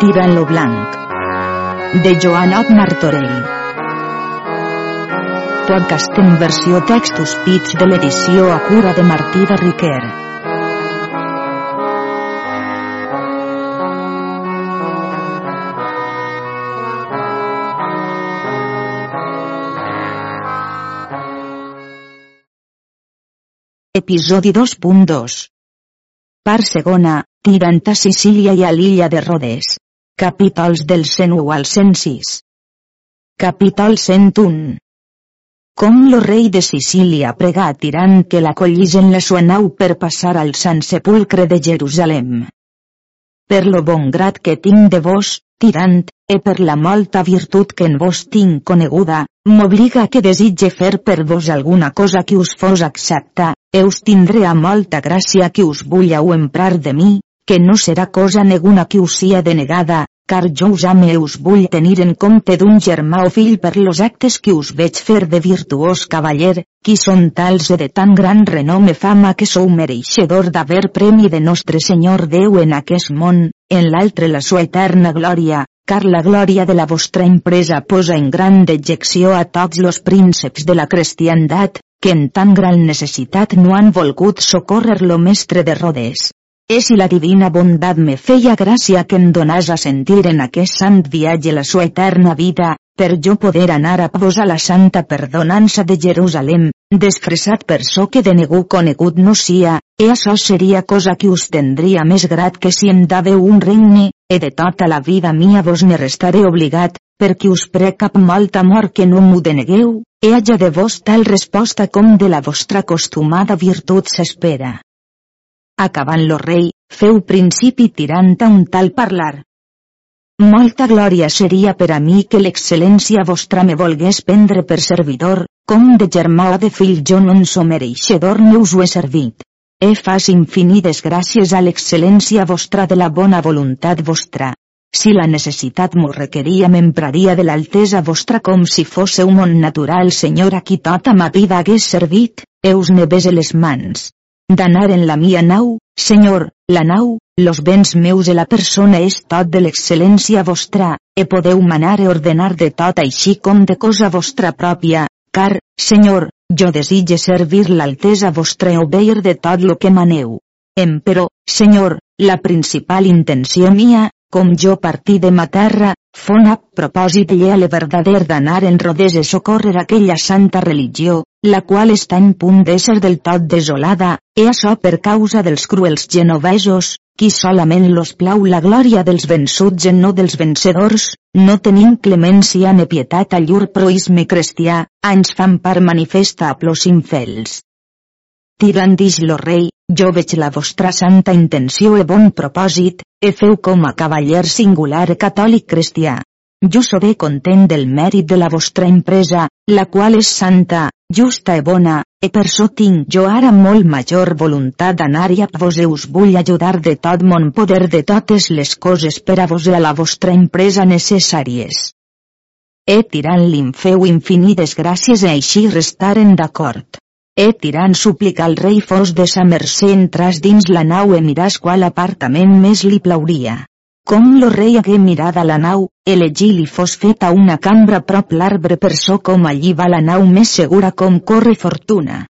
Tirant lo blanc. De Joanot Martorell. Podcast en versió textos pits de l'edició a cura de Martí de Riquer. Episodi 2.2 Part segona, tirant a Sicília i a l'illa de Rodes. Capítols del 101 al 106. Capítol 101. Com lo rei de Sicília pregà a Tirant que l'acollís en la sua nau per passar al Sant Sepulcre de Jerusalem. Per lo bon grat que tinc de vos, Tirant, e per la molta virtut que en vos tinc coneguda, m'obliga que desitge fer per vos alguna cosa que us fos accepta, e us tindré a molta gràcia que us vulleu emprar de mi, que no serà cosa neguna que us sia denegada, car jo us ame us vull tenir en compte d'un germà o fill per los actes que us veig fer de virtuós cavaller, qui són tals de tan gran renom e fama que sou mereixedor d'haver premi de nostre Senyor Déu en aquest món, en l'altre la sua eterna glòria, car la glòria de la vostra empresa posa en gran dejecció a tots los prínceps de la cristiandat, que en tan gran necessitat no han volgut socórrer lo mestre de Rodes. És si la divina bondat me feia gràcia que em donàs a sentir en aquest sant viatge la sua eterna vida, per jo poder anar a vos a la santa perdonança de Jerusalem, desfressat per so que de ningú conegut no sia, e això seria cosa que us tendria més grat que si em daveu un regne, e de tota la vida mia vos ne restaré obligat, perquè us precap molt amor que no m'ho denegueu, e haja de vos tal resposta com de la vostra acostumada virtut s'espera. Acabant lo rei, feu principi tirant a un tal parlar. Molta glòria seria per a mi que l'excel·lència vostra me volgués prendre per servidor, com de germà o de fill jo no en mereixedor ni us ho he servit. E fas infinides gràcies a l'excel·lència vostra de la bona voluntat vostra. Si la necessitat m'ho requeria m'empraria de l'altesa vostra com si fosse un món natural senyor a qui tota ma vida hagués servit, eus ne bese les mans d'anar en la mia nau, senyor, la nau, los béns meus e la persona és tot de l'excel·lència vostra, e podeu manar e ordenar de tot així com de cosa vostra pròpia, car, senyor, jo desitge servir l'altesa vostra e obeir de tot lo que maneu. Emperò, senyor, la principal intenció mia, com jo partí de ma terra, fon a propòsit verdader d'anar en rodes e socórrer aquella santa religió, la qual està en punt d'ésser del tot desolada, e açò per causa dels cruels genovesos, qui solament los plau la glòria dels vençuts en no dels vencedors, no tenim clemència ni pietat a llur proisme cristià, anys fan par manifesta a plos infels. Tirant dix lo rei, jo veig la vostra santa intenció e bon propòsit, e feu com a cavaller singular catòlic cristià. Jo seré content del mèrit de la vostra empresa, la qual és santa, justa e bona, e per so tinc jo ara molt major voluntat d'anar-hi a vos us vull ajudar de tot mon poder de totes les coses per a vos e a la vostra empresa necessàries. E tirant-li feu infinides gràcies e així restaren d'acord. E tirant suplicar al rei fos de sa mercè entras dins la nau e miràs qual apartament més li plauria. Com lo rei hagué mirat a la nau, elegí li fos feta una cambra prop l'arbre per so com allí va la nau més segura com corre fortuna.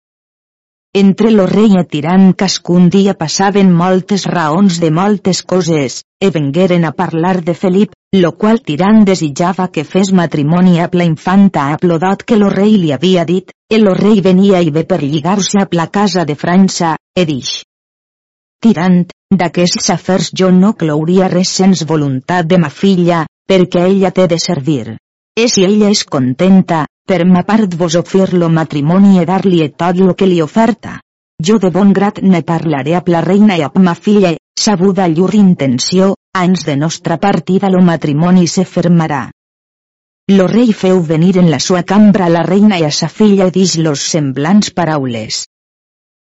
Entre lo rei e tirant cascun dia passaven moltes raons de moltes coses, e vengueren a parlar de Felip, lo qual tirant desitjava que fes matrimoni a la infanta a plodot que lo rei li havia dit, e lo rei venia i ve per lligar-se a la casa de França, e dix. Tirant, d'aquests afers jo no clouria res sens voluntat de ma filla, perquè ella té de servir. E si ella és contenta, per ma part vos ofir-lo matrimoni e dar-li tot lo que li oferta. Jo de bon grat ne parlaré a la reina i a ma filla, sabuda llur intenció, ans de nostra partida lo matrimoni se fermarà. Lo rei feu venir en la sua cambra la reina i a sa filla dix los semblants paraules.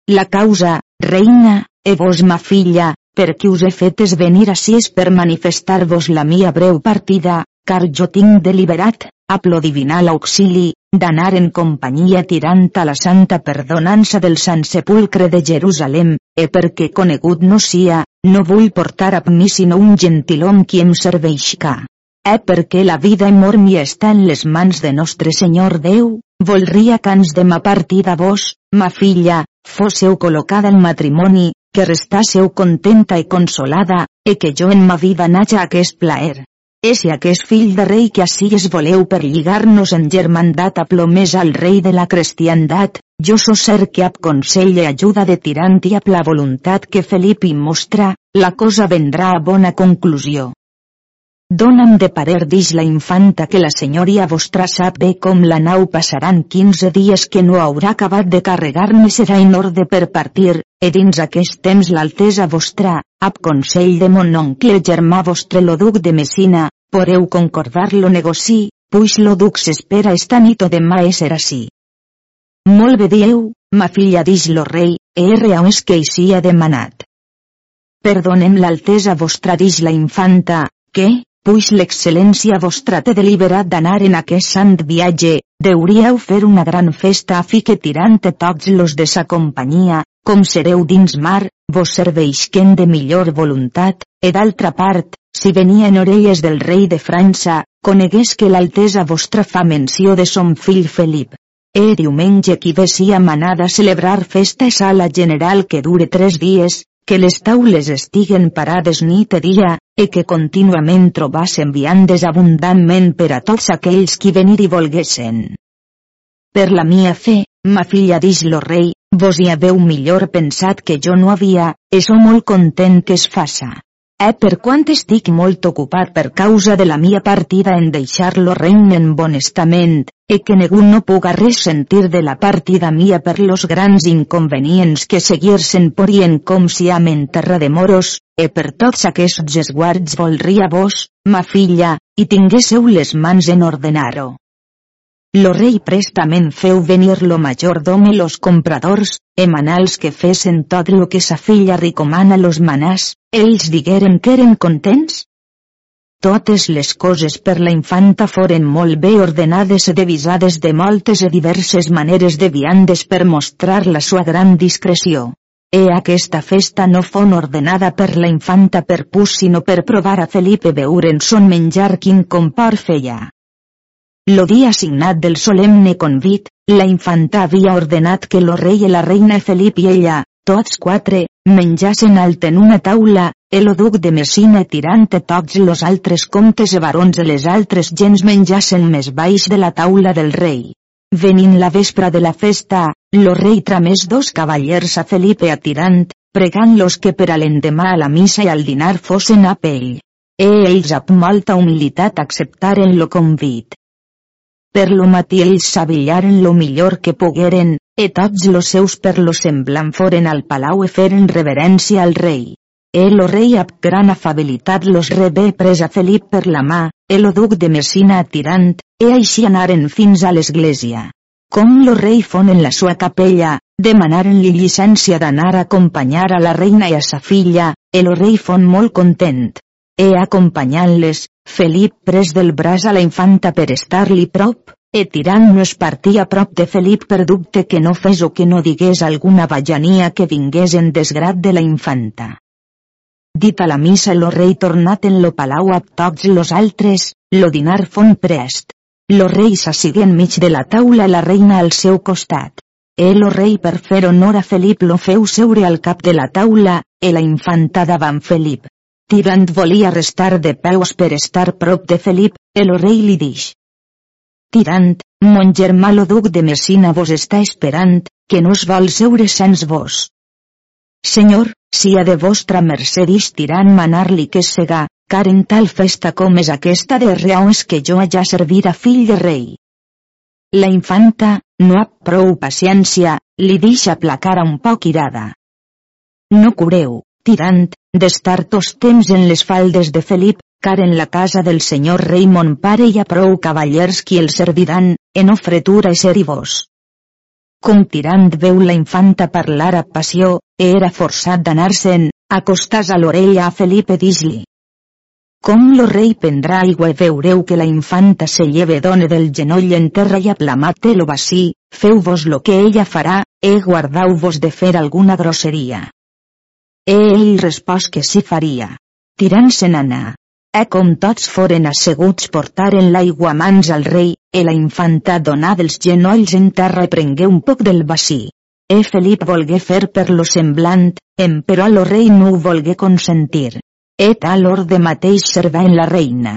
La causa, reina, e vos ma filla, per qui us he fet és venir ací és per manifestar-vos la mia breu partida, car jo tinc deliberat, a plo divinal auxili, d'anar en companyia tirant a la santa perdonança del Sant Sepulcre de Jerusalem, e perquè conegut no sia, no vull portar a mi sinó un gentilom qui em serveixca. Eh perquè la vida i mort mi està en les mans de nostre Senyor Déu, voldria que de ma partida vos, ma filla, fósseu col·locada en matrimoni, que restásseu contenta i consolada, e que jo en ma vida naja aquest plaer. És si aquest fill de rei que així es voleu per lligar-nos en germandat a plomés al rei de la cristiandat, jo so ser que ab consell i ajuda de tirant i ab la voluntat que Felip hi mostra, la cosa vendrà a bona conclusió. Dóna'm de parer dix la infanta que la senyoria vostra sap bé com la nau passaran 15 dies que no haurà acabat de carregar-me serà en orde per partir, e dins aquest temps l'altesa vostra, ab consell de mon oncle germà vostre lo duc de Messina, poreu concordar lo negoci, puix lo duc s'espera esta nit o demà ser així. Molt bé dieu, ma filla dix lo rei, erre a que hi sia demanat. Perdonem l'altesa vostra dix la infanta, que, puix l'excel·lència vostra té deliberat d'anar en aquest sant viatge, deuríeu fer una gran festa a fi que tirant tots los de sa companyia, com sereu dins mar, vos serveixquen de millor voluntat, e d'altra part, si venia en orelles del rei de França, conegués que l'altesa vostra fa menció de son fill Felip. E diumenge qui vesia manada celebrar festa a sala general que dure tres dies, que les taules estiguen parades nit i dia, e que contínuament trobassen viandes abundantment per a tots aquells qui venir i volguessen. Per la mia fe, ma filla dix lo rei, Vos hi haveu millor pensat que jo no havia, e so molt content que es faça. Eh per quant estic molt ocupat per causa de la mia partida en deixar-lo regnen bonestament, e que ningú no puga res sentir de la partida mia per los grans inconvenients que seguir-se'n porien com si amen terra de moros, e per tots aquests esguards volria vos, ma filla, i tinguésseu les mans en ordenar-ho. Lo rei prestament feu venir lo majordom i los compradors, emanals que fesen tot lo que sa filla ricomana los manàs, ells digueren que eren contents? Totes les coses per la infanta foren molt bé ordenades i devisades de moltes i diverses maneres de viandes per mostrar la sua gran discreció. E aquesta festa no fon ordenada per la infanta per pus sinó per provar a Felipe en son menjar quin compar feia. Lo dia assignat del solemne convit, la infanta havia ordenat que lo rei i la reina Felip i ella, tots quatre, menjassen alt en una taula, el duc de Messina tirant tots los altres comtes i barons de les altres gens menjassen més baix de la taula del rei. Venint la vespra de la festa, lo rei tramés dos cavallers a Felipe a tirant, pregant-los que per a l'endemà a la missa i al dinar fossin a pell. E ells amb molta humilitat acceptaren lo convit. Per lo matí ells s'avillaren lo millor que pogueren, e tots los seus per lo semblant foren al palau e feren reverència al rei. El o rei amb gran afabilitat los rebé pres a Felip per la mà, el o duc de Messina atirant, e així anaren fins a l'església. Com lo rei fon en la sua capella, demanaren-li llicència d'anar a acompanyar a la reina i a sa filla, el o rei fon molt content. E acompanyant-les, Felip pres del braç a la infanta per estar-li prop, e tirant no es partia prop de Felip per dubte que no fes o que no digués alguna bajania que vingués en desgrat de la infanta. Dit a la missa lo rei tornat en lo palau a tots los altres, lo dinar fon prest. Lo rei s'assigué enmig de la taula la reina al seu costat. El o rei per fer honor a Felip lo feu seure al cap de la taula, e la infanta davant Felip. Tirant volia restar de peus per estar prop de Felip, el rei li dix. Tirant, mon germà lo duc de Messina vos està esperant, que no es vol seure sens vos. Senyor, si a de vostra mercè dix tirant manar-li que sega, car en tal festa com és aquesta de raons que jo haja servir a fill de rei. La infanta, no ha prou paciència, li deixa placar un poc irada. No cureu, tirant, d'estar tots temps en les faldes de Felip, car en la casa del senyor rei mon pare hi ha prou cavallers qui el serviran, en ofretura i serivos. Com tirant veu la infanta parlar a passió, era forçat d'anar-se'n, acostàs a l'orella a Felipe dis-li. Com lo rei prendrà aigua i veureu que la infanta se lleve done del genoll en terra i aplamate lo bací, feu-vos lo que ella farà, e guardau-vos de fer alguna grosseria. Ell respòs que sí faria. Tirant se n'anà. E com tots foren asseguts portaren l'aigua mans al rei, e la infanta donà dels genolls en terra i prengué un poc del bací. E Felip volgué fer per lo semblant, però lo rei no ho volgué consentir. E tal orde mateix servent la reina.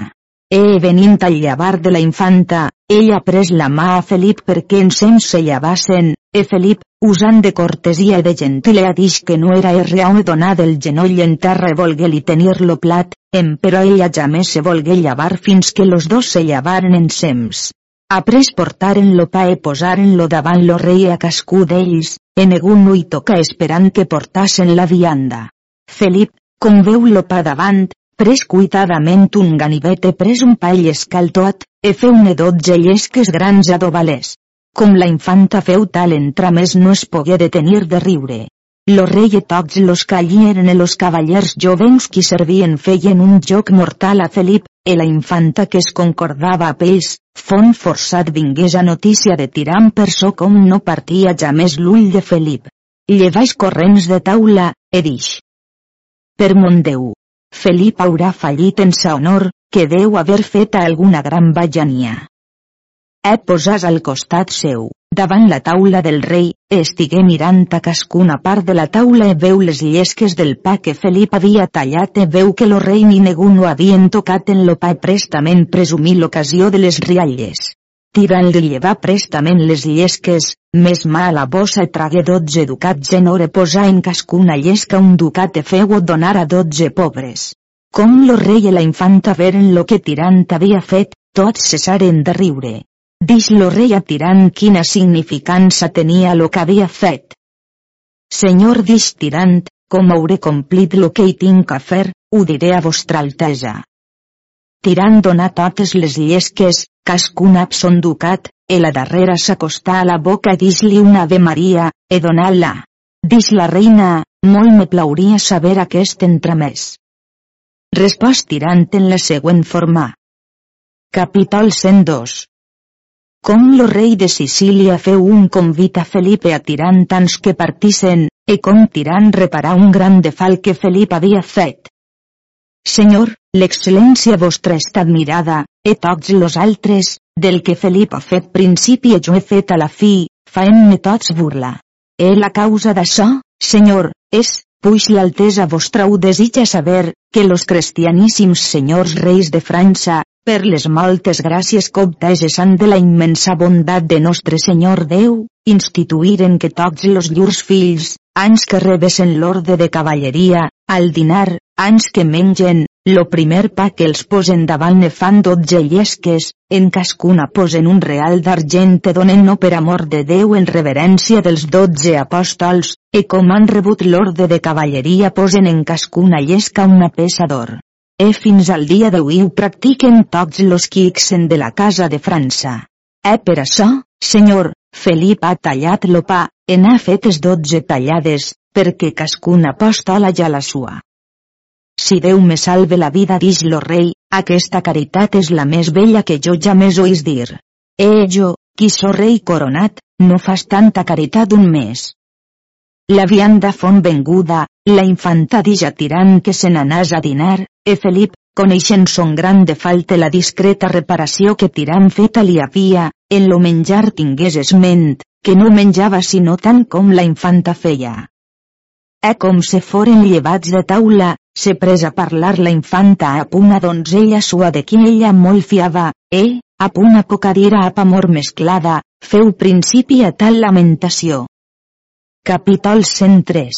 E venint al llevar de la infanta, ella pres la mà a Felip perquè ensems se llevassen, e Felip, usant de cortesia i de gentilea dix que no era erreau donar del genoll en terra i volgué-li tenir-lo plat, em però ella jamés se volgué llevar fins que los dos se llevaren ensems. Après portaren lo pa e posaren-lo davant lo rei a cascú d'ells, en no hi toca esperant que portassen la vianda. Felip, com veu lo pa davant, pres cuitadament un ganivet e pres un pa escaltot, e feu ne dotze llesques grans adobalers. Com la infanta feu tal entramés no es pogué detenir de riure. Lo rei e tots los callieren los cavallers jovens qui servien feien un joc mortal a Felip, e la infanta que es concordava a pells, fon forçat vingués a notícia de Tiram per so com no partia ja més l'ull de Felip. Llevaix corrents de taula, e dix. Per mon Déu. Felip haurà fallit en sa honor, que deu haver fet alguna gran bajania. He posàs al costat seu davant la taula del rei, estigué mirant a cascuna part de la taula e veu les llesques del pa que Felip havia tallat e veu que lo rei ni ningú no havien tocat en lo pa prestament presumí l'ocasió de les rialles. Tirant-li llevar prestament les llesques, més mà a la bossa e tragué dotze ducats en ore posar en cascuna llesca un ducat e feu donar a dotze pobres. Com lo rei i la infanta veren lo que Tirant havia fet, tots cessaren de riure. Dix lo rei atirant quina significança tenia lo que havia fet. Senyor dix tirant, com hauré complit lo que hi tinc a fer, ho diré a vostra altesa. Tirant donà totes les llesques, cascun ducat, e la darrera s'acostà a la boca dis-li una Ave Maria, e donà-la. Dis la reina, molt me plauria saber aquest entramès. Respòs tirant en la següent forma. Capítol 102 com lo rei de Sicília feu un convit a Felipe a Tirant tants que partissen, e com Tirant reparà un gran defal que Felip havia fet. Senyor, l'excel·lència vostra està admirada, e tots los altres, del que Felip ha fet principi e jo he fet a la fi, faem-ne tots burla. E la causa d'això, senyor, és, puix l'altesa vostra ho desitja saber, que los cristianíssims senyors reis de França, per les moltes gràcies que han de la immensa bondat de nostre Senyor Déu, instituïren que tots los llurs fills, anys que rebesen l'orde de cavalleria, al dinar, anys que mengen, lo primer pa que els posen davant ne fan dotze llesques, en cascuna posen un real d'argent te donen no per amor de Déu en reverència dels dotze apòstols, e com han rebut l'orde de cavalleria posen en cascuna llesca una peça d'or. E fins al dia d'avui ho practiquen tots los en de la casa de França. E per això, senyor, Felip ha tallat lo pa, en ha fetes dotze tallades, perquè cascun apòstola ja la sua. Si Déu me salve la vida dix lo rei, aquesta caritat és la més bella que jo ja més oís dir. E jo, qui so rei coronat, no fas tanta caritat un mes. La vianda fon venguda, la infanta dija tirant que se n'anàs a dinar, e Felip, coneixent son gran de falte la discreta reparació que tirant feta li havia, en lo menjar tingués esment, que no menjava sinó tant com la infanta feia. E com se foren llevats de taula, se pres a parlar la infanta a una donzella sua de qui ella molt fiava, e, a una poca dira a amor mesclada, feu principi a tal lamentació, Capítol 103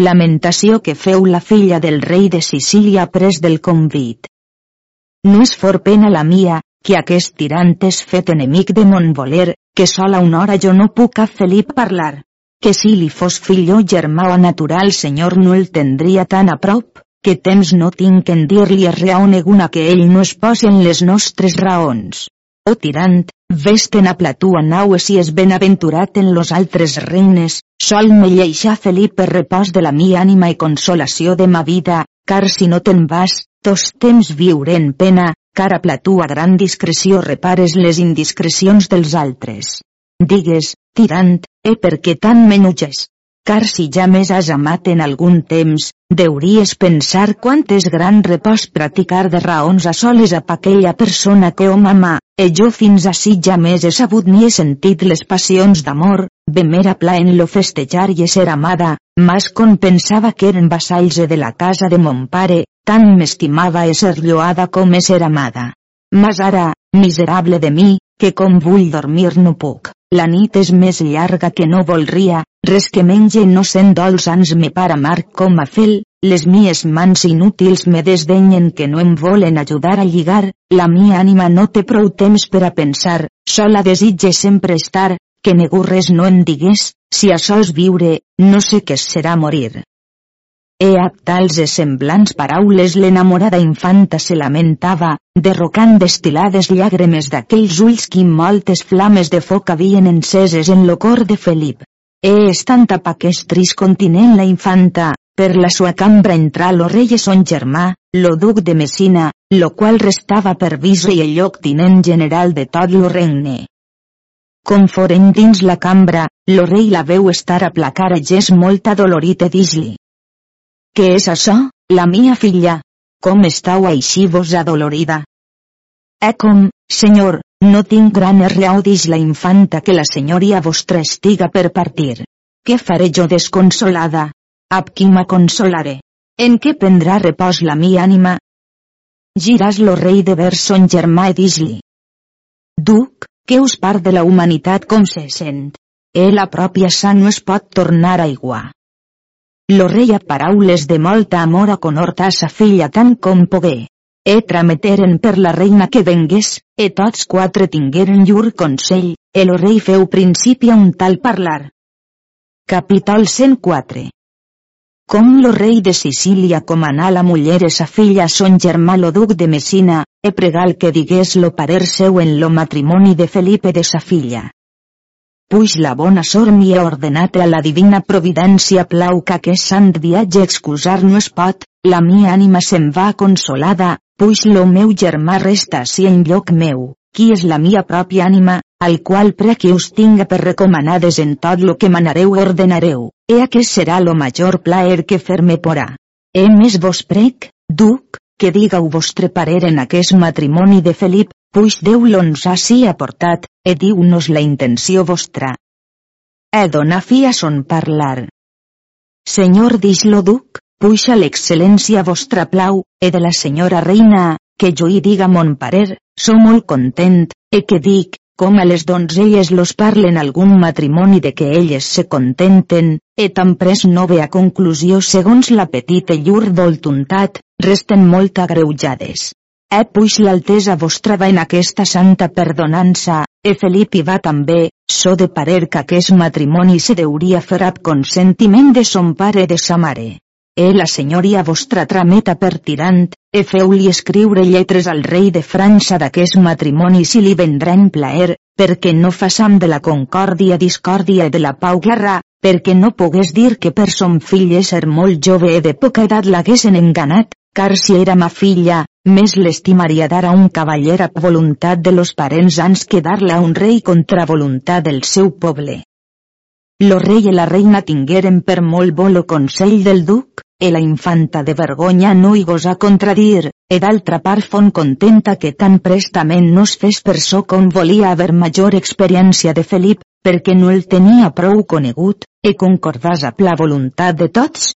Lamentació que feu la filla del rei de Sicília pres del convit. No és for pena la mia, que aquest tirant és fet enemic de mon voler, que sola una hora jo no puc a Felip parlar. Que si li fos fill o germà o natural senyor no el tendria tan a prop, que temps no tinc en dir-li a raó neguna que ell no es posi en les nostres raons. O tirant, Vesten a platua nau si és benaventurat en los altres regnes, sol me lleixa Felip per repòs de la mi ànima i consolació de ma vida, car si no te'n vas, tos temps viure en pena, car a platua gran discreció repares les indiscrecions dels altres. Digues, tirant, e per què tant m'enuges? car si ja més has amat en algun temps, deuries pensar quant és gran repòs practicar de raons a soles a aquella persona que hom ama, e jo fins així ja més he sabut ni he sentit les passions d'amor, mera pla en lo festejar i ser amada, mas con pensava que eren vassalls de la casa de mon pare, tant m'estimava ser lloada com ser amada. Mas ara, miserable de mi, que com vull dormir no puc. La nit és més llarga que no volria, res que menge no sent dolç ans me para mar com a fel, les mies mans inútils me desdenyen que no em volen ajudar a lligar, la mia ànima no té prou temps per a pensar, sola desitge sempre estar, que negu res no em digués, si això és viure, no sé què serà morir. E a tals e semblants paraules l'enamorada infanta se lamentava, derrocant destilades llàgrimes d'aquells ulls que moltes flames de foc havien enceses en lo cor de Felip. E estant a aquest trist continent la infanta, per la sua cambra entrà lo rei e son germà, lo duc de Messina, lo qual restava per viso i el lloc tinent general de tot lo regne. Com dins la cambra, lo rei la veu estar a placar a gest molt adolorit e dis-li. Què és això, la mia filla? Com estàu així vos adolorida? Eh com, senyor, no tinc gran raó dix la infanta que la senyoria vostra estiga per partir. Què faré jo desconsolada? Ab qui m'aconsolaré? En què prendrà repòs la mia ànima? Giràs lo rei de vers son germà i dis-li. Duc, que us part de la humanitat com se sent? E la pròpia sang no es pot tornar aigua. Lo rei a paraules de molta amor a conhorta sa filla tant com pogué. E trameteren per la reina que vengués, e tots quatre tingueren llur consell, e lo rei feu principi a un tal parlar. Capítol 104 Com lo rei de Sicília comanà la muller sa filla son germà lo duc de Messina, e pregal que digués lo parer seu en lo matrimoni de Felipe de sa filla puix la bona sort m'hi ha ordenat a la divina providència plau que aquest sant viatge excusar no es pot, la mia ànima se'n va consolada, puix lo meu germà resta si en lloc meu, qui és la mia pròpia ànima, al qual prec que us tinga per recomanades en tot lo que manareu ordenareu, e aquest serà lo major plaer que fer-me porà. E més vos prec, duc, que digueu vostre parer en aquest matrimoni de Felip, puix Déu l'ons ací aportat, e diu-nos la intenció vostra. E dona fi a son parlar. Senyor dis-lo duc, puixa l'excel·lència vostra plau, e de la senyora reina, que jo hi diga mon parer, so molt content, e que dic, com a les donzelles los parlen algun matrimoni de que elles se contenten, e tan pres no ve a conclusió segons la petita llur voluntat, resten molt agreujades. E puix l'altesa vostra va en aquesta santa perdonança, e Felip hi va també, so de parer que aquest matrimoni se deuria fer ab consentiment de son pare de sa mare. E la senyoria vostra trameta per tirant, e feu-li escriure lletres al rei de França d'aquest matrimoni si li vendrà en plaer, perquè no façam de la concòrdia discòrdia de la pau guerra, perquè no pogués dir que per son fill ser molt jove e de poca edat l'haguessin enganat, car si era ma filla, més l'estimaria dar a un cavaller a voluntat de los parents ans que dar-la a un rei contra voluntat del seu poble. Lo rei i la reina tingueren per molt bo lo consell del duc, e la infanta de vergonya no hi gosa contradir, e d'altra part fon contenta que tan prestament no es fes per so com volia haver major experiència de Felip, perquè no el tenia prou conegut, e concordàs a la voluntat de tots,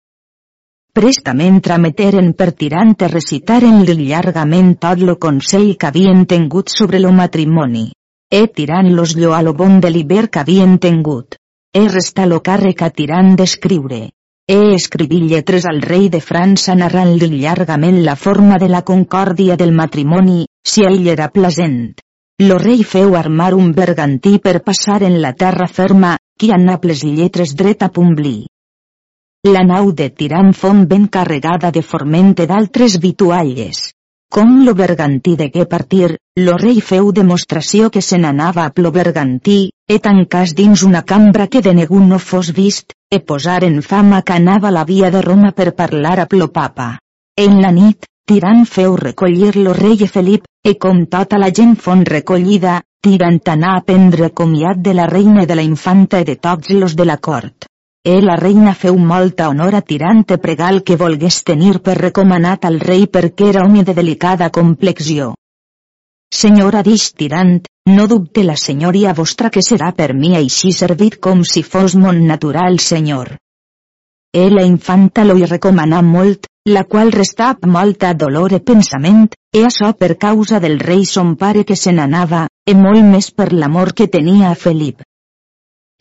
Prestament trameteren per tirant e recitaren-li llargament tot lo consell que havien tingut sobre lo matrimoni. E tirant-los llo a lo bon de l'hiver que havien tingut. E resta lo càrrec a tirant d'escriure. E escriví lletres al rei de França narrant-li llargament la forma de la concòrdia del matrimoni, si ell era plasent. Lo rei feu armar un bergantí per passar en la terra ferma, qui a Naples lletres dret a Pumblí. La nau de Tirant fon ben carregada de formente d'altres vitualles. Com lo bergantí degué partir, lo rei feu demostració que se n'anava a plo bergantí, e tancàs dins una cambra que de negu no fos vist, e posar en fama que anava la via de Roma per parlar a plo papa. En la nit, Tirant feu recollir lo rei e Felip, e com tota la gent fon recollida, Tirant anà a prendre comiat de la reina de la infanta i de tots los de la cort. E la reina feu molta honor a Tirant pregal que volgués tenir per recomanat al rei perquè era home de delicada complexió. Senyora dix Tirant, no dubte la senyoria vostra que serà per mi així servit com si fos mon natural senyor. E la infanta lo hi recomanà molt, la qual restap molta dolor e pensament, e açò per causa del rei son pare que se n'anava, e molt més per l'amor que tenia a Felip.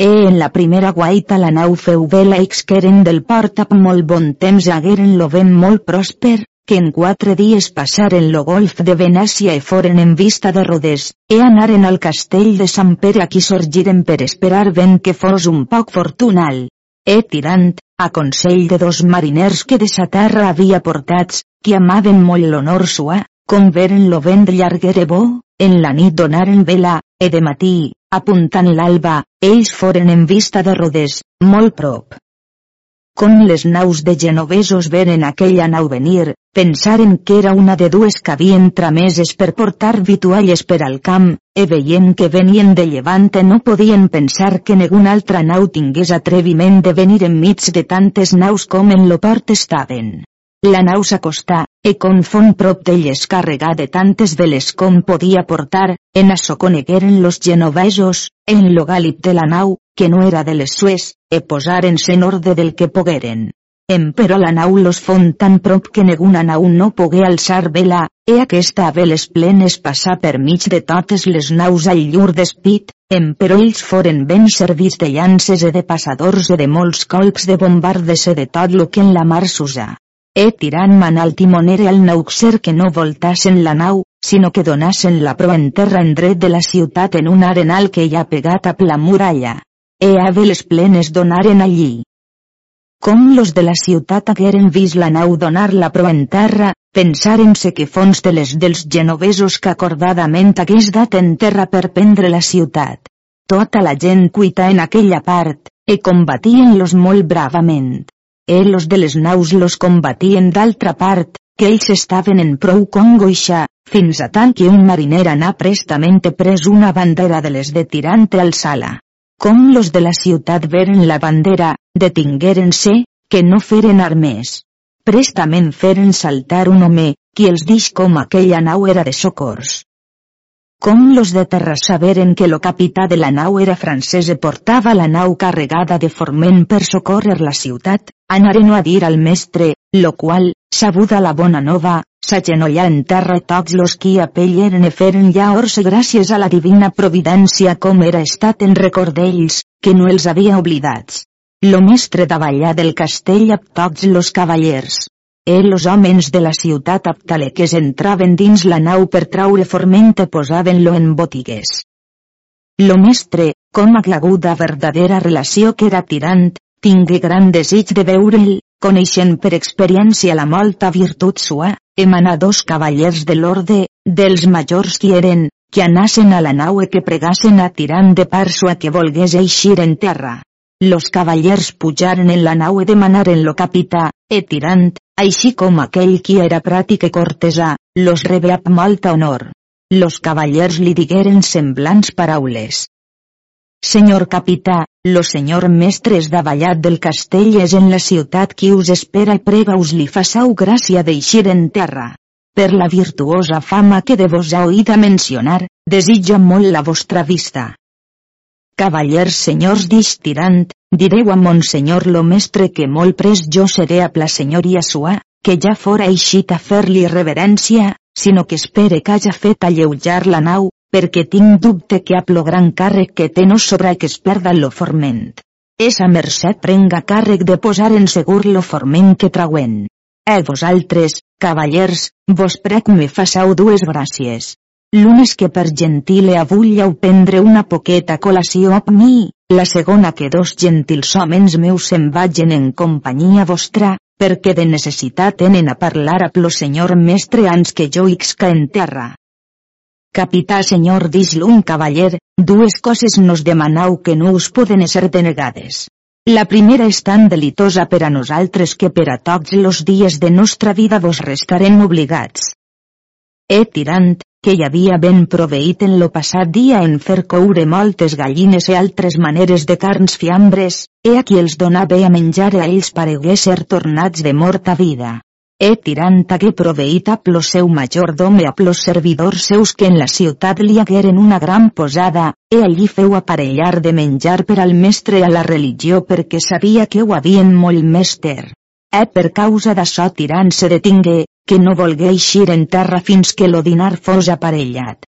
E en la primera guaita la nau feu vela exqueren del port amb molt bon temps hagueren lo vent molt pròsper, que en quatre dies passaren lo golf de Venècia e foren en vista de Rodes, e anaren al castell de Sant Pere a qui sorgiren per esperar vent que fos un poc fortunal, e tirant, a consell de dos mariners que de sa terra havia portats, que amaven molt l'honor sua, com veren lo vent llarguere bo, en la nit donaren vela, e de matí, apuntant l'alba, ells foren en vista de Rodes, molt prop. Com les naus de genovesos veren aquella nau venir, pensaren que era una de dues que havien trameses per portar vitualles per al camp, e veient que venien de llevante no podien pensar que ninguna altra nau tingués atreviment de venir enmig de tantes naus com en lo port estaven. La nau s'acostà, e con fon prop d'elles carregà de tantes veles com podia portar, en açò conegueren los genovesos, en lo gàlib de la nau, que no era de les sues, e posaren-se en orde del que pogueren. Emperò la nau los fon tan prop que ninguna nau no pogué alçar vela, e aquesta a veles plenes passar per mig de totes les naus al llur despit, emperò ells foren ben servits de llances e de passadors e de molts colps de bombardes e de tot lo que en la mar s'usa. E tirant man al timonere al nauxer que no voltassen la nau, sinó que donassen la proa en terra en dret de la ciutat en un arenal que hi ha pegat a la muralla e veles plenes donaren allí. Com los de la ciutat hagueren vist la nau donar la proa en terra, pensaren-se que fons de les dels genovesos que acordadament hagués dat en terra per prendre la ciutat. Tota la gent cuita en aquella part, e combatien-los molt bravament. E los de les naus los combatien d'altra part, que ells estaven en prou congoixa, fins a tant que un mariner anà prestament pres una bandera de les de tirante al sala. Com los de la ciutat veren la bandera, detingueren-se, que no feren armes. Prestament feren saltar un home, qui els dix com aquella nau era de socors. Com los de terra saberen que lo capità de la nau era francès e portava la nau carregada de forment per socórrer la ciutat, anaren a dir al mestre, lo qual, sabuda la bona nova, s'agenollà en terra tots los qui apelleren e feren llaors gràcies a la divina providència com era estat en record d'ells, que no els havia oblidats. Lo mestre davallà del castell amb tots los cavallers. E los homes de la ciutat aptaleques entraven dins la nau per traure forment e posaven-lo en botigues. Lo mestre, com a verdadera relació que era tirant, tingué gran desig de veure'l, coneixent per experiència la molta virtut sua, emanar dos cavallers de l'orde, dels majors qui eren, que anassen a la nau e que pregassen a tirant de parso a que volgués eixir en terra. Los cavallers pujaren en la nau e demanaren lo capità, e tirant, així com aquell qui era pràtic e cortesà, los rebé amb molta honor. Los cavallers li digueren semblants paraules, Senyor capità, lo senyor mestre és davallat del castell és en la ciutat qui us espera i prega us li façau gràcia d'eixir en terra. Per la virtuosa fama que de vos ha oït a mencionar, desitja molt la vostra vista. Cavallers senyors d'ix tirant, direu a monsenyor lo mestre que molt pres jo seré a la senyoria sua, que ja fora eixit a fer-li reverència, sinó que espere que haja fet alleujar la nau, perquè tinc dubte que amb lo gran càrrec que té no sobra que es perda lo forment. Esa merced prenga càrrec de posar en segur lo forment que trauen. E vosaltres, cavallers, vos prec me façau dues gràcies. L'unes que per gentile avulleu prendre una poqueta col·lació amb mi, la segona que dos gentils homes meus se'n vagin en companyia vostra, perquè de necessitat tenen a parlar amb lo senyor mestre ans que jo ixca en terra. Capità senyor dix l'un cavaller, dues coses nos demanau que no us poden ser denegades. La primera és tan delitosa per a nosaltres que per a tots los dies de nostra vida vos restarem obligats. E tirant, que hi havia ben proveït en lo passat dia en fer coure moltes gallines i altres maneres de carns fiambres, e a qui els donava a menjar a ells paregué ser tornats de morta vida. E tirant hagué proveït a plo seu majordom e a plos servidors seus que en la ciutat li hagueren una gran posada, e allí feu aparellar de menjar per al mestre a la religió perquè sabia que ho havien molt mester. E per causa d'açò tirant se detingué, que no volgué eixir en terra fins que lo dinar fos aparellat.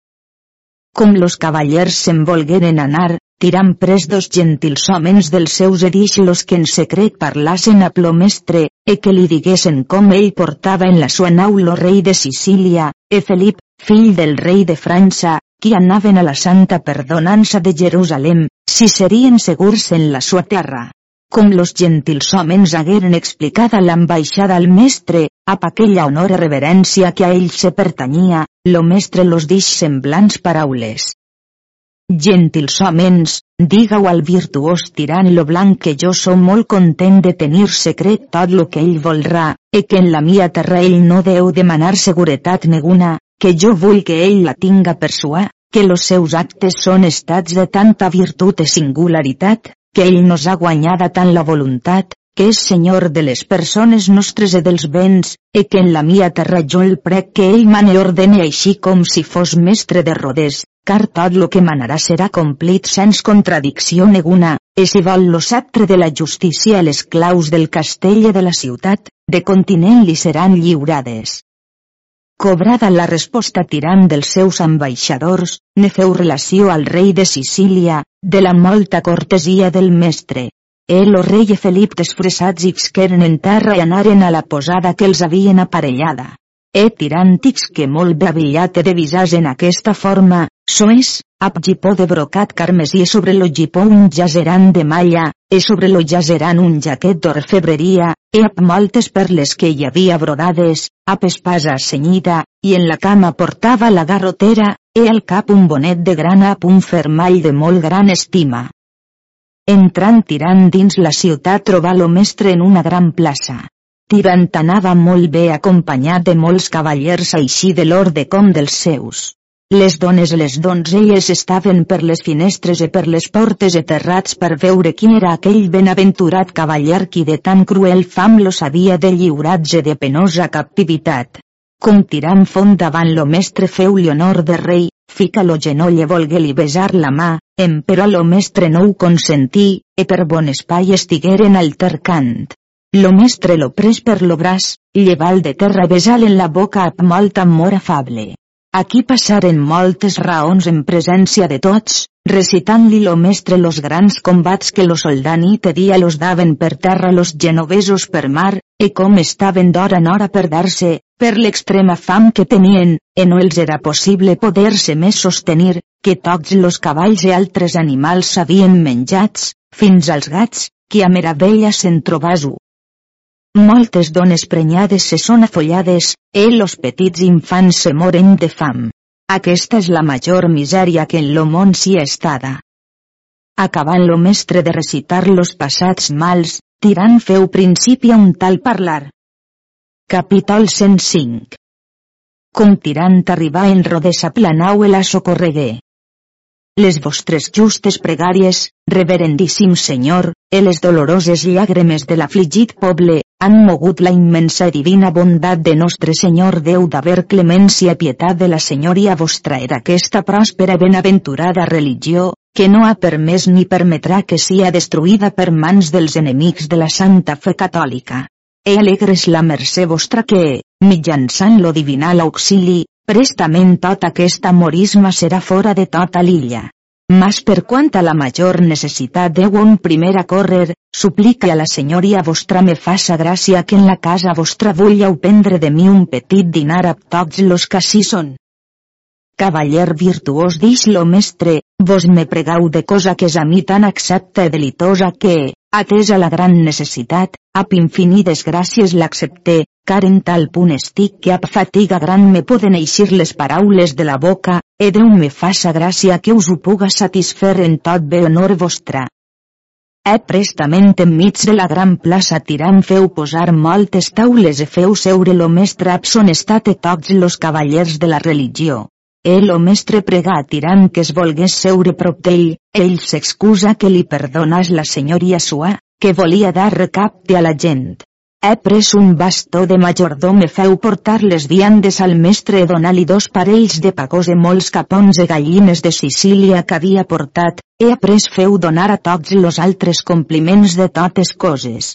Com los cavallers se'n volgueren anar, tirant pres dos gentils homes dels seus edix los que en secret parlassen a plo mestre, e que li diguessen com ell portava en la sua nau lo rei de Sicília, e Felip, fill del rei de França, qui anaven a la santa perdonança de Jerusalem, si serien segurs en la sua terra com los gentils homens hagueren explicada l'ambaixada al mestre, ap aquella honor i reverència que a ell se pertanyia, lo mestre los dix semblants paraules. Gentils homens, diga-ho al virtuós tirant lo blanc que jo som molt content de tenir secret tot lo que ell volrà, e que en la mia terra ell no deu demanar seguretat neguna, que jo vull que ell la tinga per sua, que los seus actes són estats de tanta virtut i singularitat, que ell nos ha guanyada tant la voluntat, que és senyor de les persones nostres i dels béns, e que en la mia terra jo el prec que ell mane ordene així com si fos mestre de rodes, car tot lo que manarà serà complit sens contradicció neguna, e si vol lo sceptre de la justícia les claus del castell i de la ciutat, de continent li seran lliurades. Cobrada la resposta tirant dels seus ambaixadors, ne feu relació al rei de Sicília, de la molta cortesia del mestre. El o rei i Felip desfressats xqueren en terra i anaren a la posada que els havien aparellada. E tiràntics que molt bé aviat he de visar en aquesta forma, soes, ap gipó de brocat carmesí sobre lo gipó un jazeran de malla, e sobre lo jazeran un jaquet d'orfebreria, e ap moltes perles que hi havia brodades, ap espasa senyida, i en la cama portava la garrotera, e al cap un bonet de grana ap un fermall de molt gran estima. Entrant tirant dins la ciutat trobà lo mestre en una gran plaça. Tirant anava molt bé acompanyat de molts cavallers així de l'orde com dels seus. Les dones i les donzelles estaven per les finestres i per les portes i terrats per veure quin era aquell benaventurat cavaller qui de tan cruel fam los havia de lliurats i de penosa captivitat. Com tirant font davant lo mestre feu honor de rei, fica lo genoll i volgué-li besar la mà, em però lo mestre no ho consentí, e per bon espai estigueren altercant. Lo mestre lo pres per lo braç, lleval de terra besal en la boca amb molt amor afable. Aquí passaren moltes raons en presència de tots, recitant-li lo mestre los grans combats que lo soldanit i dia los daven per terra los genovesos per mar, e com estaven d'hora en hora per dar-se, per l'extrema fam que tenien, e no els era possible poder-se més sostenir, que tots los cavalls i altres animals s'havien menjats, fins als gats, qui a meravella se'n trobaso. Moltes dones prenyades se són afollades, e los petits infants se moren de fam. Aquesta és la major misèria que en lo món s'hi estada. Acabant lo mestre de recitar los passats mals, tirant feu principi a un tal parlar. Capítol 105 Com tirant arribar en rodessa planau la socorregué. Les vostres justes pregàries, reverendíssim Senyor, e les doloroses llàgrimes de l'afligit poble, han mogut la immensa i divina bondat de nostre Senyor Déu d'haver clemència i pietat de la Senyoria vostra i d'aquesta pròspera benaventurada religió, que no ha permès ni permetrà que sia destruïda per mans dels enemics de la Santa Fe Catòlica. E alegres la mercè vostra que, mitjançant lo divinal auxili, prestament tot aquest amorisme serà fora de tota l'illa. Mas per quant a la major necessitat deu un primer a córrer, suplica a la senyoria vostra me faça gràcia que en la casa vostra vulleu prendre de mi un petit dinar a tots los que així són. Cavaller virtuós dix lo mestre, vos me pregau de cosa que és a mi tan accepta i delitosa que, atesa la gran necessitat, ap infinides gràcies l'accepté, car en tal punt estic que ap fatiga gran me poden eixir les paraules de la boca, e Déu me faça gràcia que us ho puga satisfer en tot bé honor vostra. E prestament enmig de la gran plaça tirant feu posar moltes taules e feu seure lo mestre abson estat e tots los cavallers de la religió. El o mestre prega a Tirant que es volgués seure prop d'ell, ell s'excusa que li perdonàs la senyoria sua, que volia dar recapte a la gent. He pres un bastó de majordom e feu portar les viandes al mestre donar-li dos parells de pagós e molts capons e gallines de Sicília que havia portat, he après feu donar a tots los altres compliments de totes coses.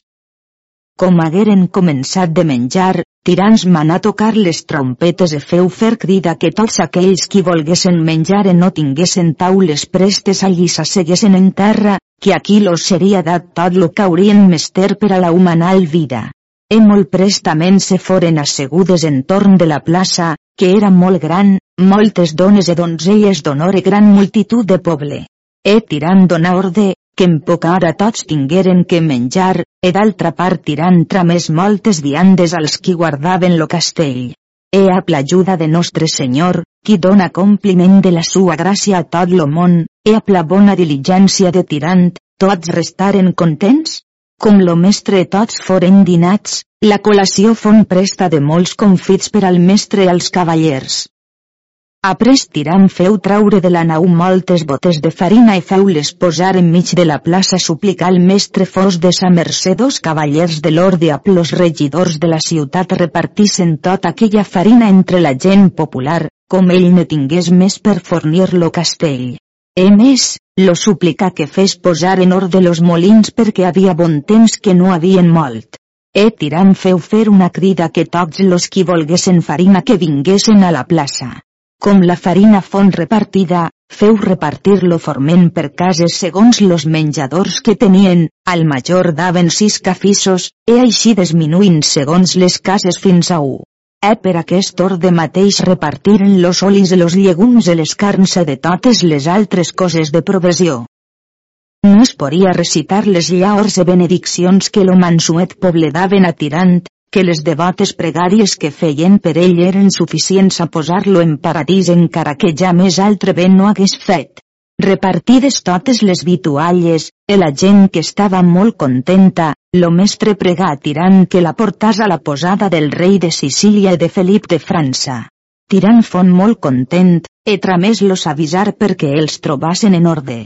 Com hagueren començat de menjar, tirants manà tocar les trompetes e feu fer crida que tots aquells qui volguessin menjar e no tinguessin taules prestes allí s'asseguessin en terra, que aquí los seria dat tot lo que haurien mester per a la humanal vida. E molt prestament se foren assegudes entorn de la plaça, que era molt gran, moltes dones e donzelles d'honor e gran multitud de poble. E tirant dona orde, que en poca hora tots tingueren que menjar, e d'altra part tirant tramés moltes viandes als qui guardaven lo castell. E a l'ajuda de Nostre Senyor, qui dona compliment de la sua gràcia a tot lo món, e a la bona diligència de tirant, tots restaren contents? Com lo mestre tots foren dinats, la col·lació fon presta de molts confits per al mestre i als cavallers. Après tirant feu traure de la nau moltes botes de farina i feu-les posar enmig de la plaça suplicar al mestre fos de sa mercè dos cavallers de l'orde a los regidors de la ciutat repartissen tota aquella farina entre la gent popular, com ell ne tingués més per fornir lo castell. E més, lo suplica que fes posar en ordre los molins perquè havia bon temps que no havien molt. E tirant feu fer una crida que tots los qui volguessin farina que vinguessin a la plaça. Com la farina fon repartida, feu repartir-lo forment per cases segons los menjadors que tenien, al major daven sis cafissos, e així disminuint segons les cases fins a u. E per aquest orde mateix repartiren los olis de los llegums i les carns de totes les altres coses de provisió. No es podia recitar les llaors i benediccions que lo mansuet poble daven a tirant, que les devotes pregàries que feien per ell eren suficients a posar-lo en paradís encara que ja més altre bé no hagués fet. Repartides totes les vitualles, e la gent que estava molt contenta, lo mestre pregà Tirant que la portàs a la posada del rei de Sicília i de Felip de França. Tirant fon molt content, e tramés los avisar perquè els trobassen en orde.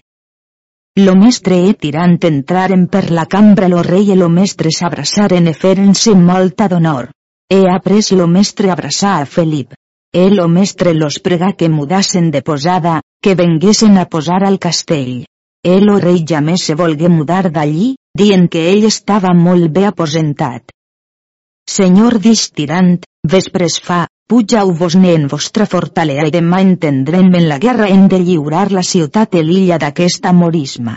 Lo mestre e tirant entraren per la cambra lo rei e lo mestre s'abraçaren e feren-se molta d'honor. E après lo mestre abraçar a Felip. E lo mestre los pregà que mudassen de posada, que venguessin a posar al castell. El o rei més se volgué mudar d'allí, dient que ell estava molt bé aposentat. Senyor dix tirant, vespres fa, pujau-vos-ne en vostra fortalea i demà entendrem en la guerra en de lliurar la ciutat i l'illa d'aquesta morisma.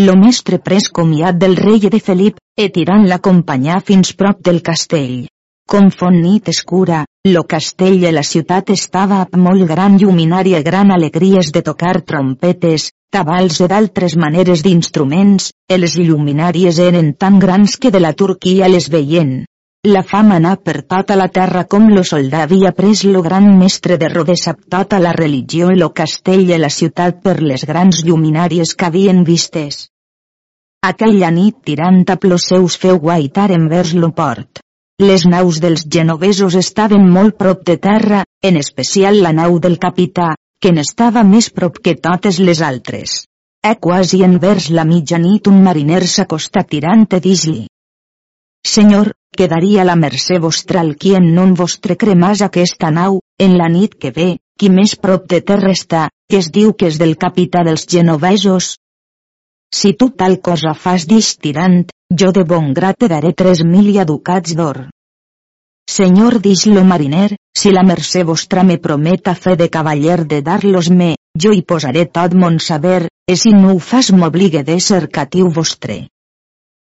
Lo mestre pres comiat del rei de Felip, e tirant l'acompanyar fins prop del castell. Com font nit escura, lo castell i la ciutat estava amb molt gran lluminària gran alegries de tocar trompetes, tabals i d'altres maneres d'instruments, i les lluminàries eren tan grans que de la Turquia les veien. La fama anà per tota la terra com lo soldà havia pres lo gran mestre de Rodes amb tota la religió i lo castell i la ciutat per les grans lluminàries que havien vistes. Aquella nit tirant a plos seus feu guaitar envers lo port. Les naus dels genovesos estaven molt prop de terra, en especial la nau del capità, que n'estava més prop que totes les altres. E quasi envers la mitjanit un mariner s'acostà tirant i dis-li. Senyor, quedaria la mercè vostra al qui en non vostre cremàs aquesta nau, en la nit que ve, qui més prop de terra està, que es diu que és del capità dels genovesos, si tu tal cosa fas dix tirant, jo de bon grat te daré tres mil ducats d'or. Senyor dix lo mariner, si la mercè vostra me prometa fe de cavaller de dar-los me, jo hi posaré tot mon saber, e si no ho fas m'obligue d'ésser catiu vostre.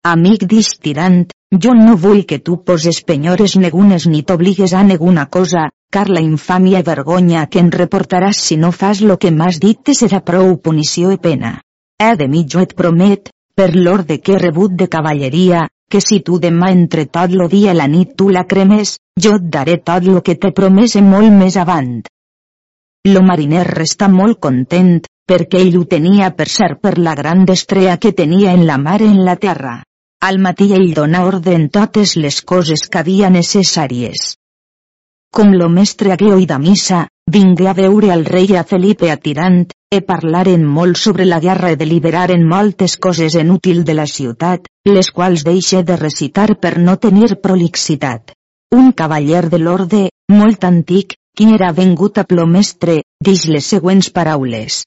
Amic dix tirant, jo no vull que tu poses penyores negunes ni t'obligues a neguna cosa, car la infàmia i vergonya que en reportaràs si no fas lo que m'has dit te serà prou punició i pena. He de mi jo et promet, per l'orde que he rebut de cavalleria, que si tu demà entre tot lo dia i la nit tu la cremes, jo et daré tot lo que t'he promès molt més avant. Lo mariner resta molt content, perquè ell ho tenia per ser per la gran destrea que tenia en la mar en la terra. Al matí ell dona ordre en totes les coses que havia necessàries. Com lo mestre hagué oïda missa, vingué a veure al rei a Felipe a Tirant, e parlaren molt sobre la guerra i deliberaren moltes coses inútil de la ciutat, les quals deixe de recitar per no tenir prolixitat. Un cavaller de l'orde, molt antic, qui era vengut a plomestre, dix les següents paraules.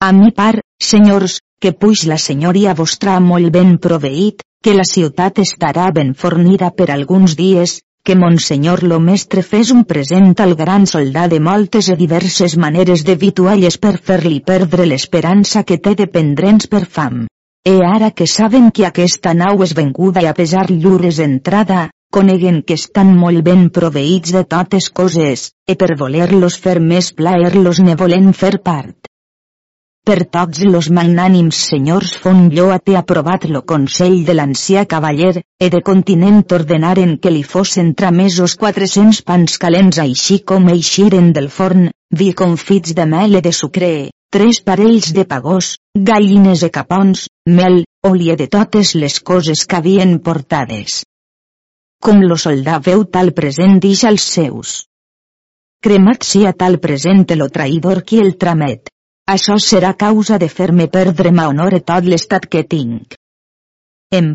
A mi par, senyors, que puix la senyoria vostra molt ben proveït, que la ciutat estarà ben fornida per alguns dies, que Monsenyor lo mestre fes un present al gran soldat de moltes i diverses maneres de vitualles per fer-li perdre l'esperança que té de pendrens per fam. E ara que saben que aquesta nau és venguda i a pesar llures entrada, coneguen que estan molt ben proveïts de totes coses, e per voler-los fer més plaer-los ne volen fer part. Per tots los magnànims senyors fon lloat he aprovat lo consell de l'ancià cavaller, e de continent ordenaren que li fossin tramesos 400 pans calents així com eixiren del forn, vi confits de mel i de sucre, tres parells de pagós, gallines e capons, mel, oli de totes les coses que havien portades. Com lo soldà veu tal present dix als seus. Cremat sia tal present lo traïdor qui el tramet això serà causa de fer-me perdre ma honor i tot l'estat que tinc.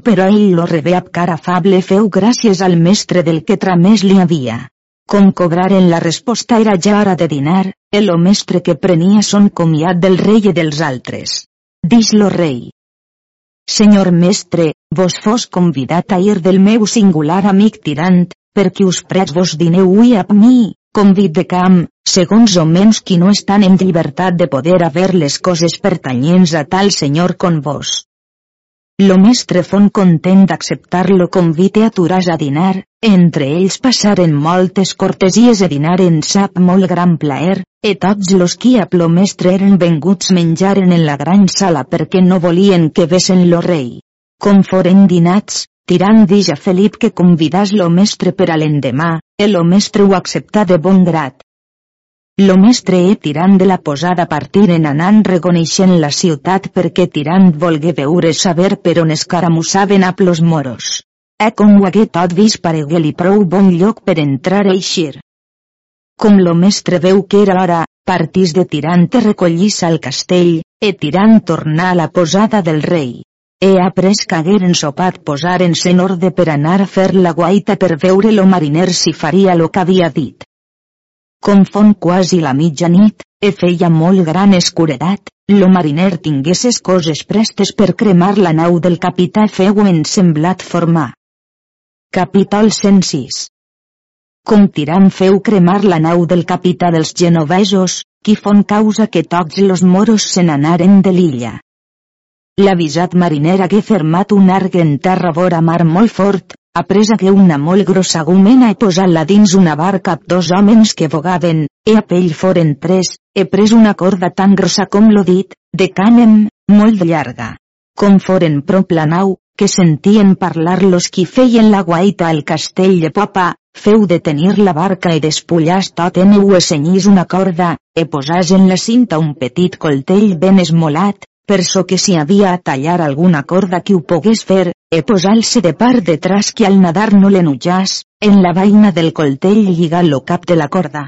però ell lo rebé amb cara afable feu gràcies al mestre del que tramés li havia. Com cobraren la resposta era ja hora de dinar, el mestre que prenia son comiat del rei i dels altres. Dix lo rei. Senyor mestre, vos fos convidat a ir del meu singular amic tirant, perquè us prets vos dineu ui amb mi, convit de camp, segons o menys qui no estan en llibertat de poder haver les coses pertanyents a tal senyor con vos. Lo mestre fon content d'acceptar-lo convite a Turàs a dinar, entre ells passaren moltes cortesies e dinaren sap molt gran plaer, e tots los qui a plo mestre eren venguts menjaren en la gran sala perquè no volien que vesen lo rei. Com foren dinats, Tirant dix a Felip que convidàs lo mestre per a l'endemà, el lo mestre ho acceptà de bon grat. Lo mestre e tirant de la posada partiren anant reconeixent la ciutat perquè tirant volgué veure saber per on escaramussaven a plos moros. E com ho hagué tot vist paregué-li prou bon lloc per entrar a eixir. Com lo mestre veu que era hora, partís de tirant i recollís al castell, e tirant tornà a la posada del rei. He après que hagueren sopat posaren-se en orde per anar a fer la guaita per veure lo mariner si faria lo que havia dit. Com fon quasi la mitjanit, e feia molt gran escuredat, lo mariner tinguesses coses prestes per cremar la nau del capità feu en semblat formar. Capítol 106 Com tirant feu cremar la nau del capità dels genovesos, qui fon causa que tots los moros se n'anaren de l'illa. L'avisat mariner hagué fermat un arc en terra vora mar molt fort, apresa que una molt grossa gumena e posat-la dins una barca amb dos homes que vogaven, e a pell foren tres, e pres una corda tan grossa com lo dit, de cànem, molt llarga. Com foren prop la nau, que sentien parlar los qui feien la guaita al castell de popa, feu detenir la barca i despullàs tot en ho senyís una corda, e posàs en la cinta un petit coltell ben esmolat, per so que si havia a tallar alguna corda que ho pogués fer, e posar-se de part detrás que al nadar no l'enutjàs, en la vaina del coltell lligar lo cap de la corda.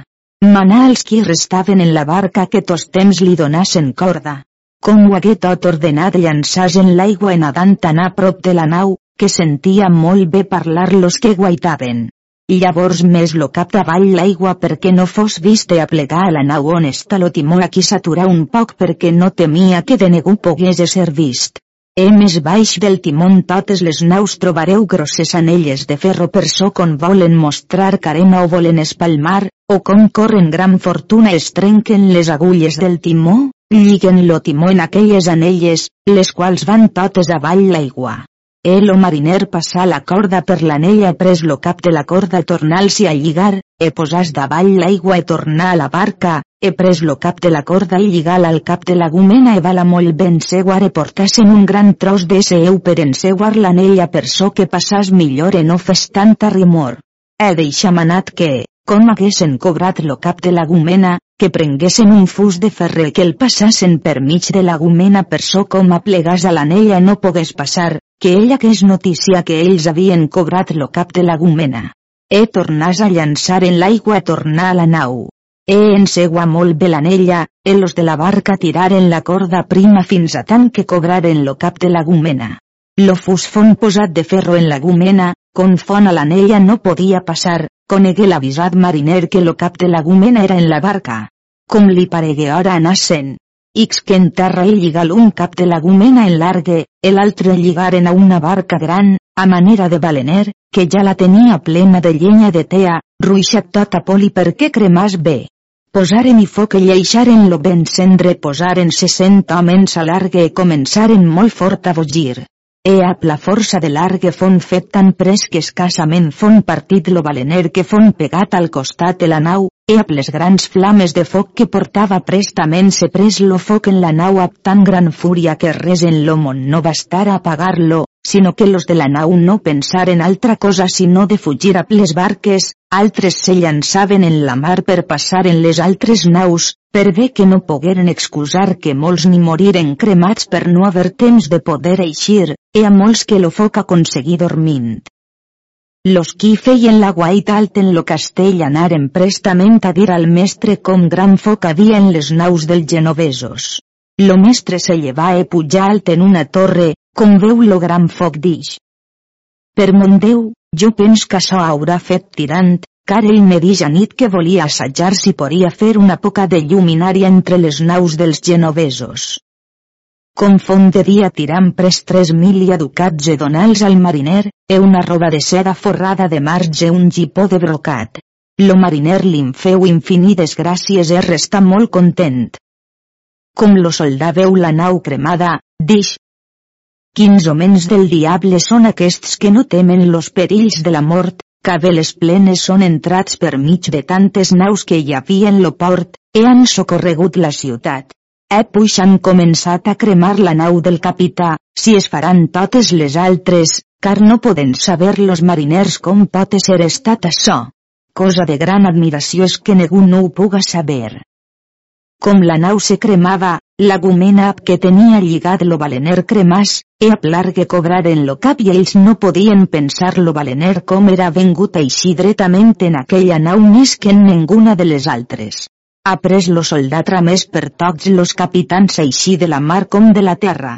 Manà als qui restaven en la barca que tos temps li donassen corda. Com ho hagué tot ordenat llançàs en l'aigua en nadant tan a prop de la nau, que sentia molt bé parlar los que guaitaven. Llavors més lo cap davall l'aigua perquè no fos viste a plegar a la nau on està lo timó aquí s'aturà un poc perquè no temia que de ningú pogués ser vist. E més baix del timón totes les naus trobareu grosses anelles de ferro per so con volen mostrar carena o volen espalmar, o com corren gran fortuna es trenquen les agulles del timó, lliguen lo timó en aquelles anelles, les quals van totes avall l'aigua. El o mariner passà la corda per l'anella pres lo cap de la corda tornar-s'hi a lligar, e posàs davall l'aigua e tornar a la barca, e pres lo cap de la corda i lligal al cap de la gumena e vala molt ben seguar e portasen un gran tros de seu per enseuar l'anella per so que passàs millor e no fes tanta rimor. He deixa manat que, com haguessin cobrat lo cap de la gumena, que prenguessin un fus de ferrer que el passassen per mig de la gumena per so com a plegàs a l'anella no pogués passar, que ella que és notícia que ells havien cobrat lo cap de la gumena. E tornàs a llançar en l'aigua a tornar a la nau. E en segua molt bé l'anella, e los de la barca tiraren la corda prima fins a tant que cobraren lo cap de la gumena. Lo fosfon posat de ferro en la gumena, con fon a l'anella no podia passar, conegué l'avisat mariner que lo cap de la gumena era en la barca. Com li paregué ora anassen. Ix que en terra i lligal un cap de la gumena en largue, el altre lligaren a una barca gran, a manera de balener, que ja la tenia plena de llenya de tea, ruixat tot a poli perquè cremàs bé. Posaren i foc i lleixaren lo ben cendre posaren 60 homens a largue i començaren molt fort a bogir. E ap la força de largue fon fet tan pres que escassament fon partit lo balener que fon pegat al costat de la nau, e ap les grans flames de foc que portava prestament se pres lo foc en la nau ap tan gran fúria que res en lo món no bastar a apagar-lo, sinó que los de la nau no pensaren altra cosa sinó de fugir a les barques, altres se llançaven en la mar per passar en les altres naus, per bé que no pogueren excusar que molts ni moriren cremats per no haver temps de poder eixir, e a molts que lo foc aconseguí dormint. Los qui feien la guaita alt en lo castell anaren prestament a dir al mestre com gran foc havia en les naus dels genovesos. Lo mestre se llevà e pujar alt en una torre, com veu lo gran foc dix. Per mon Déu, jo pens que això haurà fet tirant, car ell me dix a nit que volia assajar si podia fer una poca de lluminària entre les naus dels genovesos. Com font de dia tirant pres tres mil i educats e donals al mariner, e una roba de seda forrada de marge un gipó de brocat. Lo mariner li'n feu infinides gràcies e resta molt content. Com lo soldà veu la nau cremada, dix, Quins homens del diable són aquests que no temen los perills de la mort, Cabeles plenes són entrats per mig de tantes naus que hi havia en lo port, e han socorregut la ciutat. E puix han començat a cremar la nau del capità, si es faran totes les altres, car no poden saber los mariners com pot ser estat això. Cosa de gran admiració és que ningú no ho puga saber. Com la nau se cremava, la gumena que tenia lligat lo balener cremàs, e a que cobrar en lo cap i ells no podien pensar lo balener com era vengut així dretament en aquella nau més que en ninguna de les altres. Ha pres lo soldat ramés per tots los capitans així de la mar com de la terra.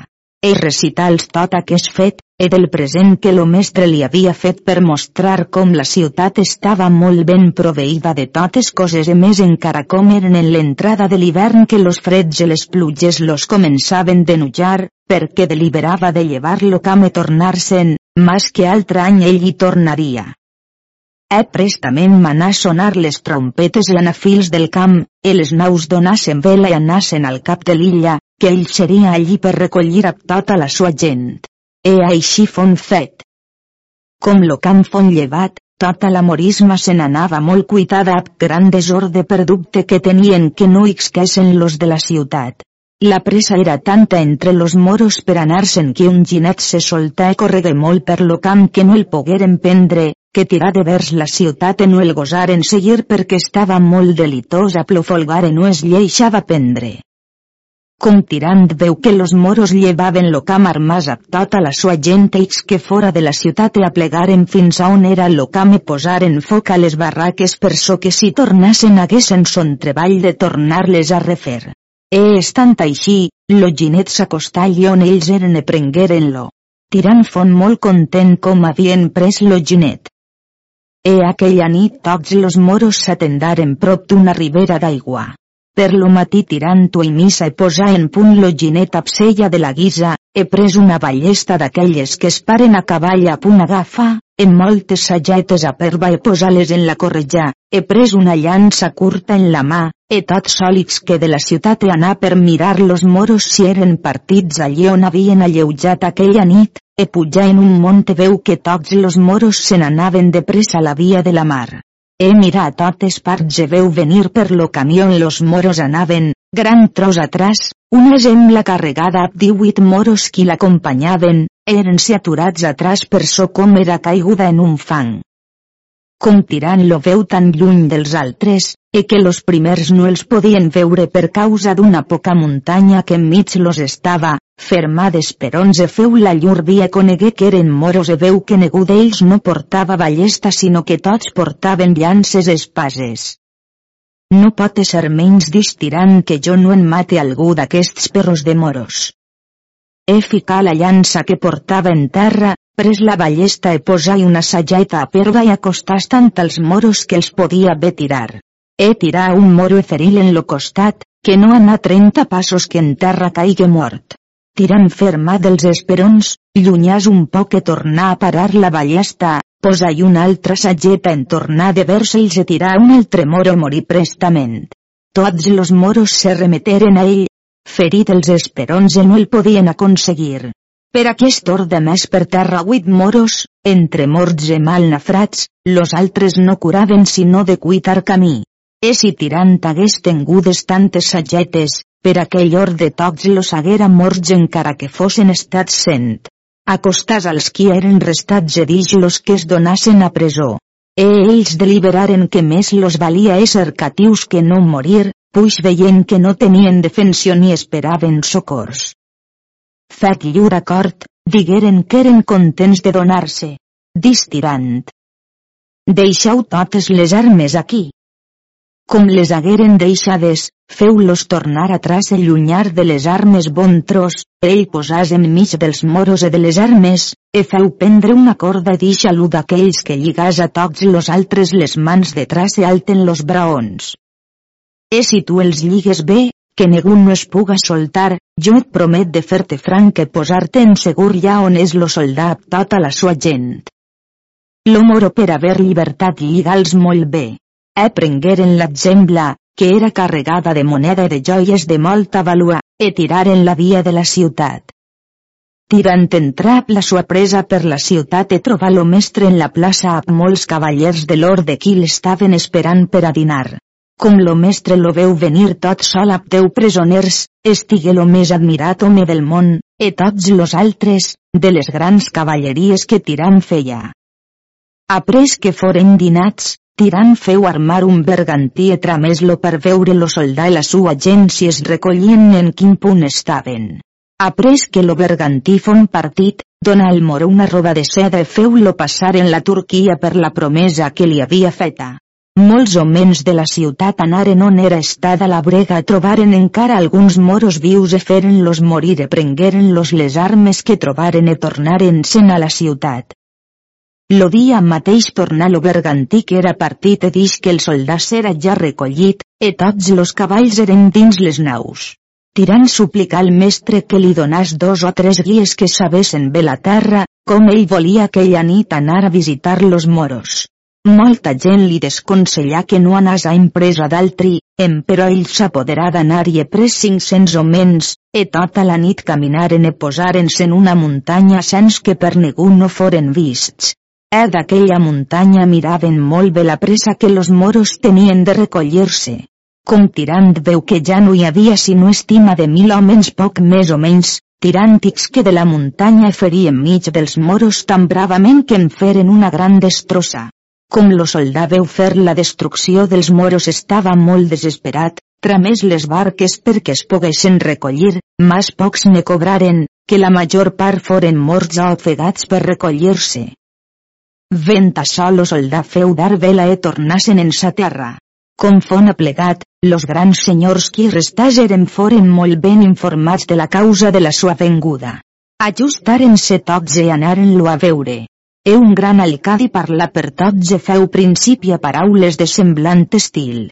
Ell recitals tot aquest fet, e del present que lo mestre li havia fet per mostrar com la ciutat estava molt ben proveïda de totes coses i més encara com eren en l'entrada de l'hivern que los freds i les pluges los començaven d'enullar, perquè deliberava de llevar-lo camp i tornar-se'n, mas que altre any ell hi tornaria. E prestament manà sonar les trompetes i anafils del camp, e les naus donassen vela i anassen al cap de l'illa, que ell seria allí per recollir a tota la sua gent. E així fon fet. Com lo camp fon llevat, tota la morisma se n'anava molt cuitada ab gran desordre per dubte que tenien que no ixquessin los de la ciutat. La pressa era tanta entre los moros per anar-se'n que un ginet se soltà i corregué molt per lo camp que no el pogueren prendre, que tirar de vers la ciutat i no el gosaren seguir perquè estava molt delitós a plofolgar i no es lleixava prendre. Com tirant veu que los moros llevaven lo camp armàs a tota la sua gent ells que fora de la ciutat e aplegaren fins a on era lo camp e posaren foc a les barraques per so que si tornassen haguessin son treball de tornar-les a refer. E estant així, lo ginet s'acostà allí on ells eren e prengueren-lo. Tirant fon molt content com havien pres lo ginet. E aquella nit tots los moros s'atendaren prop d'una ribera d'aigua. Per lo matí tirant-ho i missa e posar en punt lo ginet absella de la guisa, he pres una ballesta d'aquelles que es paren a cavall a punt agafa, en moltes sagetes a perva e posar-les en la corretja, he pres una llança curta en la mà, e tots sòlids que de la ciutat he anar per mirar los moros si eren partits allí on havien alleujat aquella nit, e pujar en un mont veu que tots los moros se n'anaven de pressa a la via de la mar. He mirat a totes parts e veu venir per lo camió los moros anaven, gran tros atrás, una sembla carregada amb 18 moros qui l'acompanyaven, eren-se aturats atrás per so com era caiguda en un fang. Com tirant lo veu tan lluny dels altres, e que los primers no els podien veure per causa d'una poca muntanya que enmig los estava, Fermades per onze feu la llur via conegué que eren moros e veu que ningú d'ells no portava ballesta sinó que tots portaven llances espases. no pot ser menys distirant que jo no en mate algú d'aquests perros de moros. He ficat la llança que portava en terra, pres la ballesta e posai una sageta a perva i acostàs tant als moros que els podia bé tirar. He tirar un moro eferil en lo costat, que no anà trenta passos que en terra caigui mort. Tirant ferma dels esperons, llunyàs un poc e tornar a parar la ballesta, posai una altra sageta en tornar de vers-los e tirar un altre moro morir prestament. Tots los moros se remeteren a ell, ferit els esperons i no el podien aconseguir. Per aquest ordre més per terra huit moros, entre morts i mal nafrats, los altres no curaven sinó de cuitar camí. E si tirant hagués tengudes tantes sagetes, per aquell ordre tots los haguera morts encara que fossin estats sent. Acostàs als qui eren restats edix los que es donassen a presó. E ells deliberaren que més los valia ésser catius que no morir, puix veient que no tenien defensió ni esperaven socors. Fet llur acord, digueren que eren contents de donar-se. Distirant. Deixeu totes les armes aquí. Com les hagueren deixades, feu-los tornar atrás e llunyar de les armes bon tros, ell posàs enmig dels moros e de les armes, e feu prendre una corda deixa-lo d'aquells que lligàs a tots los altres les mans detrás e alten los braons. E si tu els lligues bé, que ningú no es puga soltar, jo et promet de fer-te franc que posar-te en segur ja on és lo soldat tota la sua gent. Lo moro per haver llibertat lligals molt bé. E prengueren l'exemple, que era carregada de moneda de joies de molta valua, e tiraren la via de la ciutat. Tirant entrap la sua presa per la ciutat e trobar lo mestre en la plaça amb molts cavallers de l'orde qui l'estaven esperant per a dinar. Com lo mestre lo veu venir tot sol a teu presoners, estigué lo més admirat home del món, e tots los altres, de les grans cavalleries que Tirant feia. Après que foren dinats, Tirant feu armar un bergantí e tramés-lo per veure lo soldà i la sua gent si es recollien en quin punt estaven. Après que lo bergantí fon partit, dona al moro una roba de seda e feu-lo passar en la Turquia per la promesa que li havia feta. Molts homes de la ciutat anaren on era estada la brega trobaren encara alguns moros vius e feren-los morir e prengueren-los les armes que trobaren e tornaren-se'n a la ciutat. Lo dia mateix tornà lo bergantí que era partit e dix que el soldat era ja recollit, e tots los cavalls eren dins les naus. Tirant suplicar al mestre que li donàs dos o tres guies que sabessin bé la terra, com ell volia aquella nit anar a visitar los moros. Molta gent li desconsellà que no anàs a impresa d'altri, però ell s'apoderà d'anar i he pres 500 homens, e tota la nit caminaren e posaren-se en una muntanya sens que per ningú no foren vists. E d'aquella muntanya miraven molt bé la presa que los moros tenien de recollir-se. Com tirant veu que ja no hi havia sinó estima de mil homes poc més o menys, tiràntics que de la muntanya ferien mig dels moros tan bravament que en feren una gran destrossa. Com lo soldà veu fer la destrucció dels moros estava molt desesperat, tramés les barques perquè es poguessin recollir, mas pocs ne cobraren, que la major part foren morts o ofegats per recollir-se. Vent açò lo soldà feu dar vela e tornassen en sa terra. Com fon aplegat, los grans senyors qui eren foren molt ben informats de la causa de la sua venguda. Ajustaren-se tots e anaren-lo a veure. E un gran alcadi parla per tots e feu principi a paraules de semblant estil.